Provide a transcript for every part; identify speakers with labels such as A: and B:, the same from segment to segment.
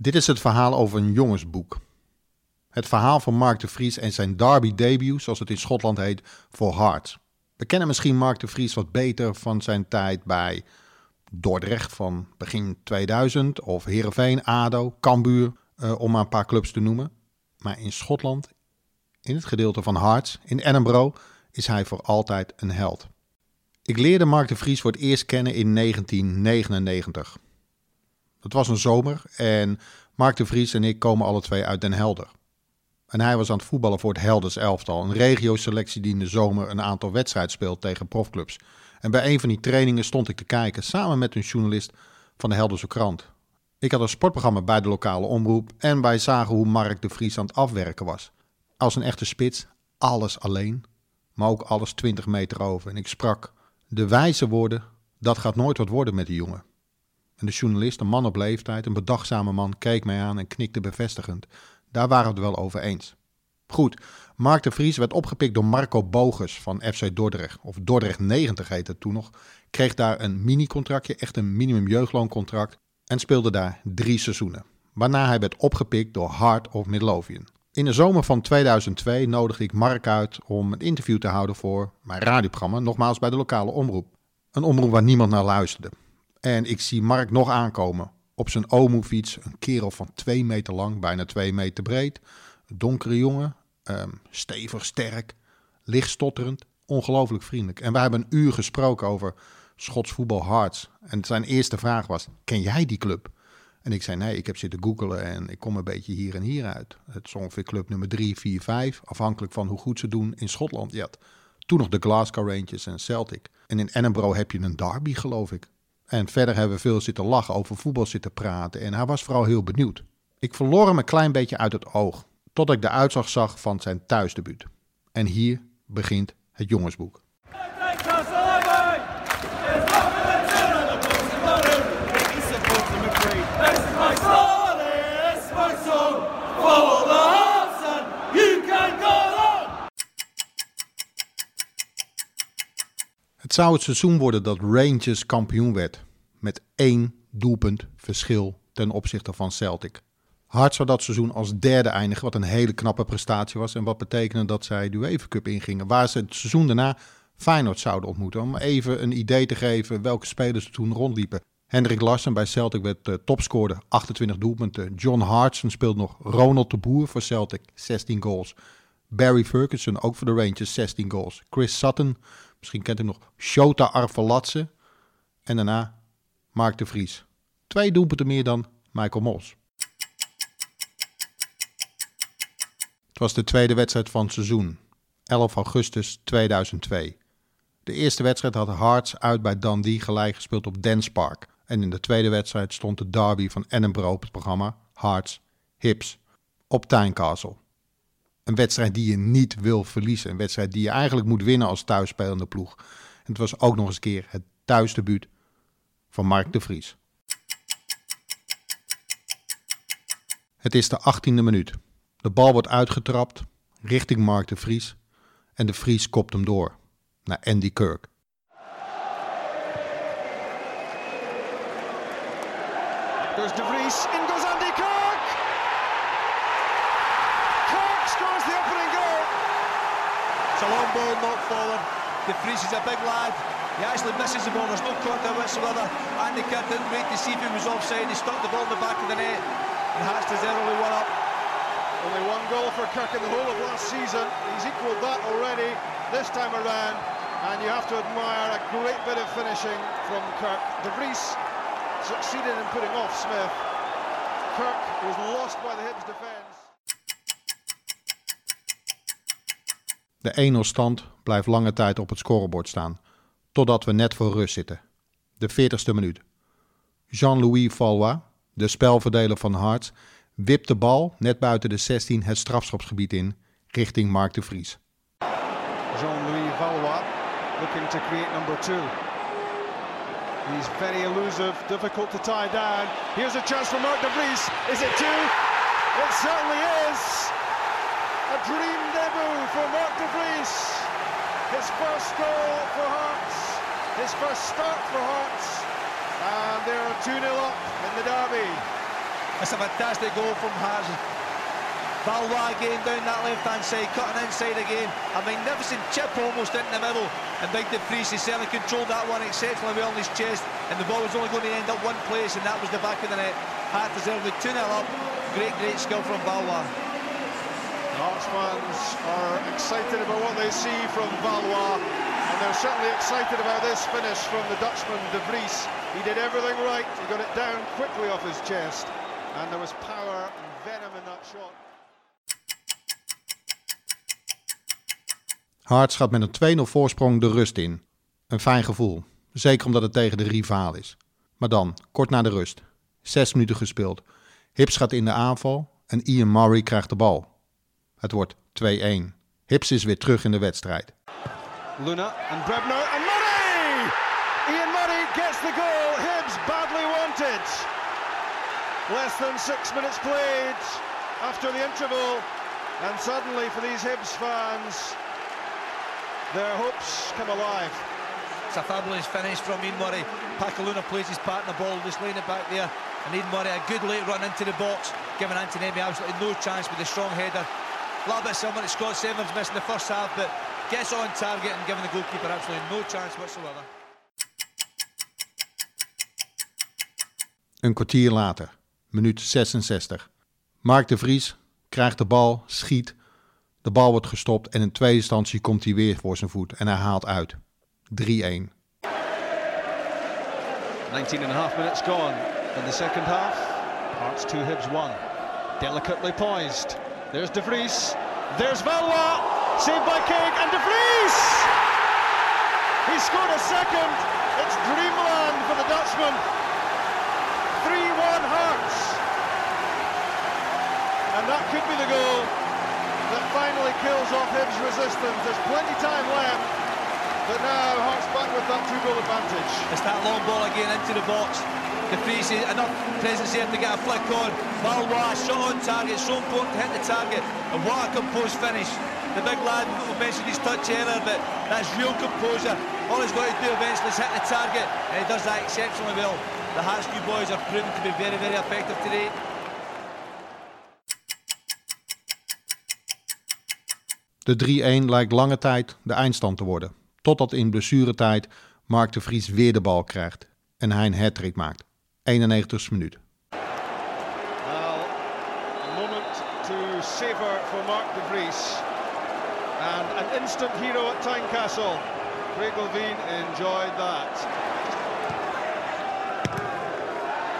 A: Dit is het verhaal over een jongensboek. Het verhaal van Mark de Vries en zijn derby debut, zoals het in Schotland heet, voor Hearts. We kennen misschien Mark de Vries wat beter van zijn tijd bij Dordrecht van begin 2000 of Heerenveen, ADO, Cambuur, uh, om maar een paar clubs te noemen. Maar in Schotland, in het gedeelte van Hearts, in Edinburgh, is hij voor altijd een held. Ik leerde Mark de Vries voor het eerst kennen in 1999. Het was een zomer en Mark de Vries en ik komen alle twee uit Den Helder. En hij was aan het voetballen voor het Helders elftal, een regio-selectie die in de zomer een aantal wedstrijden speelt tegen profclubs. En bij een van die trainingen stond ik te kijken samen met een journalist van de Helderse krant. Ik had een sportprogramma bij de lokale omroep en wij zagen hoe Mark de Vries aan het afwerken was. Als een echte spits, alles alleen, maar ook alles 20 meter over. En ik sprak de wijze woorden, dat gaat nooit wat worden met die jongen. En de journalist, een man op leeftijd, een bedachtzame man, keek mij aan en knikte bevestigend. Daar waren we het wel over eens. Goed, Mark de Vries werd opgepikt door Marco Bogus van FC Dordrecht, of Dordrecht 90 heette het toen nog. Kreeg daar een mini-contractje, echt een minimum jeugdlooncontract, en speelde daar drie seizoenen. Waarna hij werd opgepikt door Heart of Midlothian. In de zomer van 2002 nodigde ik Mark uit om een interview te houden voor mijn radioprogramma, nogmaals bij de lokale omroep. Een omroep waar niemand naar luisterde. En ik zie Mark nog aankomen. Op zijn Omo-fiets, een kerel van twee meter lang, bijna twee meter breed. Donkere jongen, um, stevig, sterk, lichtstotterend, ongelooflijk vriendelijk. En we hebben een uur gesproken over Schots voetbal Hearts. En zijn eerste vraag was, ken jij die club? En ik zei, nee, ik heb zitten googelen en ik kom een beetje hier en hier uit. Het is ongeveer club nummer 3, 4, 5, afhankelijk van hoe goed ze doen in Schotland. Je toen nog de Glasgow Rangers en Celtic. En in Edinburgh heb je een derby, geloof ik. En verder hebben we veel zitten lachen, over voetbal zitten praten. En hij was vooral heel benieuwd. Ik verloor hem een klein beetje uit het oog, tot ik de uitslag zag van zijn thuisdebuut. En hier begint het jongensboek. Het zou het seizoen worden dat Rangers kampioen werd. Één doelpunt verschil ten opzichte van Celtic. Hart zou dat seizoen als derde eindigen, wat een hele knappe prestatie was. En wat betekende dat zij de UEFA Cup ingingen. Waar ze het seizoen daarna Feyenoord zouden ontmoeten. Om even een idee te geven welke spelers er toen rondliepen. Hendrik Larsen bij Celtic werd uh, topscorer, 28 doelpunten. John Hartson speelde nog. Ronald de Boer voor Celtic, 16 goals. Barry Ferguson, ook voor de Rangers, 16 goals. Chris Sutton, Misschien kent u nog Shota Arvelatse. En daarna Mark de Vries. Twee doelpunten meer dan Michael Mols. Het was de tweede wedstrijd van het seizoen. 11 augustus 2002. De eerste wedstrijd had Hearts uit bij Dundee gelijk gespeeld op Dance Park. En in de tweede wedstrijd stond de derby van Edinburgh op het programma Hearts Hips op Tynecastle. Een wedstrijd die je niet wil verliezen. Een wedstrijd die je eigenlijk moet winnen als thuisspelende ploeg. En het was ook nog eens een keer het thuisdebuut van Mark de Vries. Het is de 18e minuut. De bal wordt uitgetrapt richting Mark de Vries. En de Vries kopt hem door naar Andy Kirk. There's de Vries in
B: It's a long ball, not forward. De Vries is a big lad. He actually misses the ball. There's no contact whatsoever. Andy Kirk didn't wait to see if he was offside. He stuck the ball in the back of the net. And Hearts deservedly only one up.
C: Only one goal for Kirk in the whole of last season. He's equalled that already this time around. And you have to admire a great bit of finishing from Kirk. De Vries succeeded in putting off Smith. Kirk was lost by the Hibs defence.
A: De 1-0 stand blijft lange tijd op het scorebord staan, totdat we net voor rust zitten. De 40ste minuut. Jean-Louis Valois, de spelverdeler van Hearts, wipt de bal net buiten de 16 het strafschopsgebied in, richting Mark de Vries.
C: Jean-Louis Valois looking to create number two. He's very elusive, difficult to tie down. Here's a chance for Mark de Vries. Is it two? It certainly is. A dream debut for Mark de Vries. His first goal for Hearts. His first start for Hearts. And they're 2-0 up in the derby.
B: It's a fantastic goal from Hearts. Valois again down that left-hand side, cutting inside again. A magnificent chip almost in the middle. And Big De he certainly controlled that one exceptionally well on his chest. And the ball was only going to end up one place, and that was the back of the net. Hart deserved the 2 0 up. Great, great skill from Valois.
C: Hearts fans are excited about what they see from Valois, and they're certainly excited about this finish from the Dutchman, De Vries. He did everything right, he got it down quickly off his chest, and there was power and venom in that shot.
A: Hearts gaat met een 2-0 voorsprong de rust in. Een fijn gevoel, zeker omdat het tegen de rivaal is. Maar dan, kort na de rust, 6 minuten gespeeld. Hips gaat in de aanval en Ian Murray krijgt de bal. Het wordt 2-1. Hips is weer terug in de wedstrijd.
C: Luna and Brebner and Murray! Ian Murray gets the goal. Hibs badly wanted. Less than six minutes played after the interval, and suddenly for these Hibs fans, their hopes come alive.
B: It's a fabulous finish from Ian Murray. Pacaluna plays his part in the ball, just laying it back there. And Ian Murray, a good late run into the box, giving Anthony Antonemi absolutely no chance with a strong header. A little bit similar to Scott Severs missing the first half, but gets on target and giving the goalkeeper absolutely no chance whatsoever.
A: Een kwartier later, minuut 66. Mark de Vries krijgt de bal, schiet. De bal wordt gestopt en in tweede instantie komt hij weer voor zijn voet en hij haalt uit. 3-1.
C: 19 and a half minutes gone in the second half. Hearts 2, Hibs 1. Delicately poised. There's De Vries. There's Valois. Saved by King and De Vries! He scored a second. It's dreamland for the Dutchman. 3-1 Hearts. And that could be the goal that finally kills off Hibs' resistance. There's plenty time left. But now Hearts back with that two-goal advantage.
B: It's that long ball again into the box. Vries, enough presence here to get a flick on. Valois, shot on target, so important to hit the target. And what a composed finish. The big lad, we mentioned his touch earlier, but that's real composure. All he's got to do eventually is hit the target, and he does that exceptionally well. The new boys are proving to be very, very effective today.
A: De 3-1 lijkt lange tijd de eindstand te worden. Totdat in blessuretijd Mark de Vries weer de bal krijgt en hij een hat maakt. 91 minuut.
C: Well, a moment to savour for Mark de Vries. And an instant hero at Tynecastle. Craig Levine enjoyed that.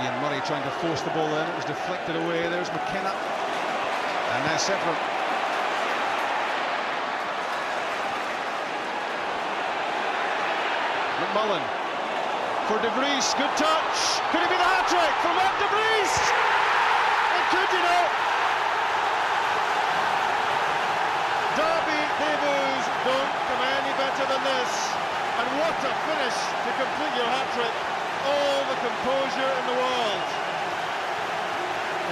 C: Ian Murray trying to force the ball in. It was deflected away. There's McKenna. And now Severin. McMullen for De Vries. Good touch. Could it be the hat trick from Mark De Vries? It could, you know. Derby debuts don't come any better than this. And what a finish to complete your hat trick. All the composure in the world.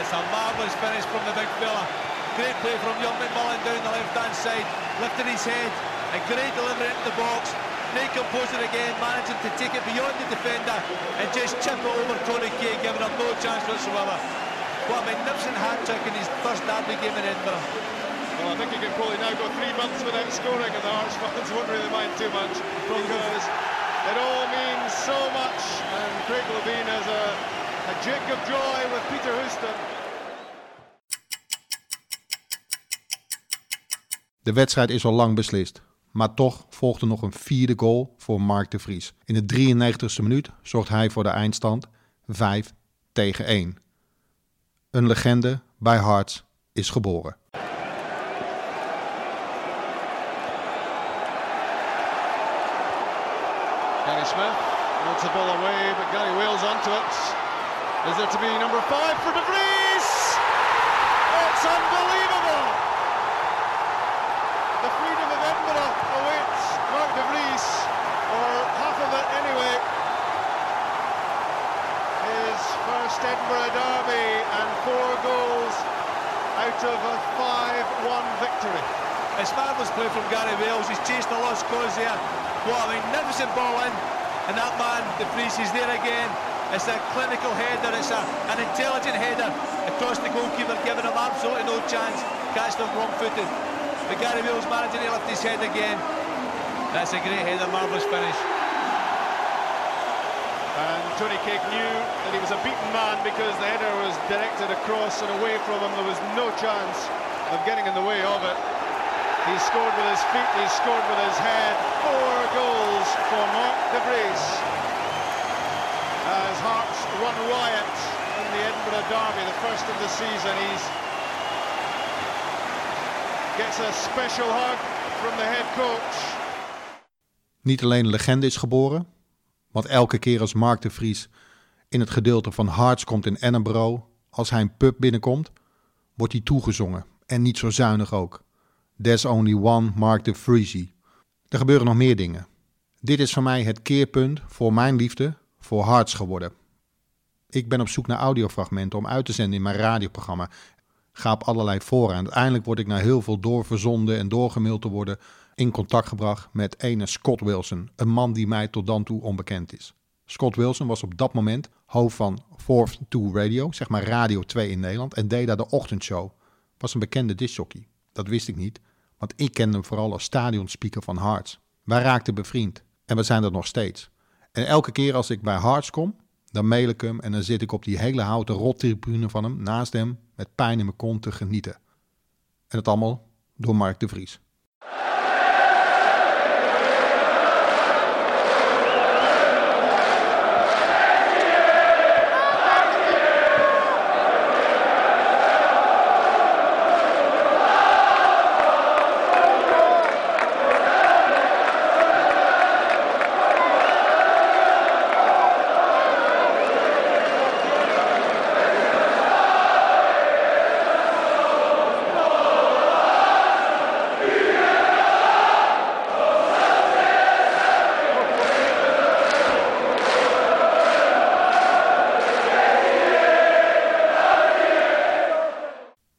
B: It's a marvellous finish from the big fella. Great play from young McMullen down the left-hand side, lifting his head, a great delivery into the box. Great composure again, managing to take it beyond the defender and just chip it over Tony Kay, giving him no chance whatsoever. What a magnificent hat-trick in his first derby game in Edinburgh.
C: Well, I think he can probably now go three months without scoring, and the Hearts fans won't really mind too much because it all means so much. And Craig Levine has a, a jig of joy with Peter Houston.
A: De wedstrijd is al lang beslist. Maar toch volgde nog een vierde goal voor Mark de Vries. In de 93ste minuut zorgt hij voor de eindstand 5 tegen 1. Een legende bij Hearts is geboren.
C: Gary Smith wants the ball away, but Gary Wales onto it. Is there to be number five for De Vries? It's unbelievable! De Vries, or half of it anyway. His first Edinburgh derby and four goals out of a 5-1 victory.
B: It's marvellous play from Gary Wales. He's chasing a lost cause there. What a magnificent ball in. And that man, De Vries, is there again. It's a clinical header, it's a, an intelligent header across the goalkeeper, giving him absolutely no chance. Catch them wrong footed. But Gary Wills managing to lift his head again. That's a great header, marvellous finish.
C: And Tony Cake knew that he was a beaten man because the header was directed across and away from him. There was no chance of getting in the way of it. He scored with his feet, he scored with his head. Four goals for Mark de Vries. As Hearts run riot in the Edinburgh Derby, the first of the season. He gets a special hug from the head coach.
A: Niet alleen een legende is geboren, want elke keer als Mark de Vries in het gedeelte van Hearts komt in Edinburgh, als hij een pub binnenkomt, wordt hij toegezongen. En niet zo zuinig ook. There's only one Mark de Vriesie. Er gebeuren nog meer dingen. Dit is voor mij het keerpunt voor mijn liefde voor Hearts geworden. Ik ben op zoek naar audiofragmenten om uit te zenden in mijn radioprogramma. Ga op allerlei fora en uiteindelijk word ik naar heel veel doorverzonden en doorgemaild te worden in contact gebracht met ene Scott Wilson, een man die mij tot dan toe onbekend is. Scott Wilson was op dat moment hoofd van Fourth 2 Radio, zeg maar Radio 2 in Nederland, en deed daar de ochtendshow. Was een bekende discjockey. Dat wist ik niet, want ik kende hem vooral als stadionspeaker van Hearts. Wij raakten bevriend en we zijn dat nog steeds. En elke keer als ik bij Hearts kom, dan mail ik hem en dan zit ik op die hele houten rottribune van hem naast hem met pijn in mijn kont te genieten. En het allemaal door Mark de Vries.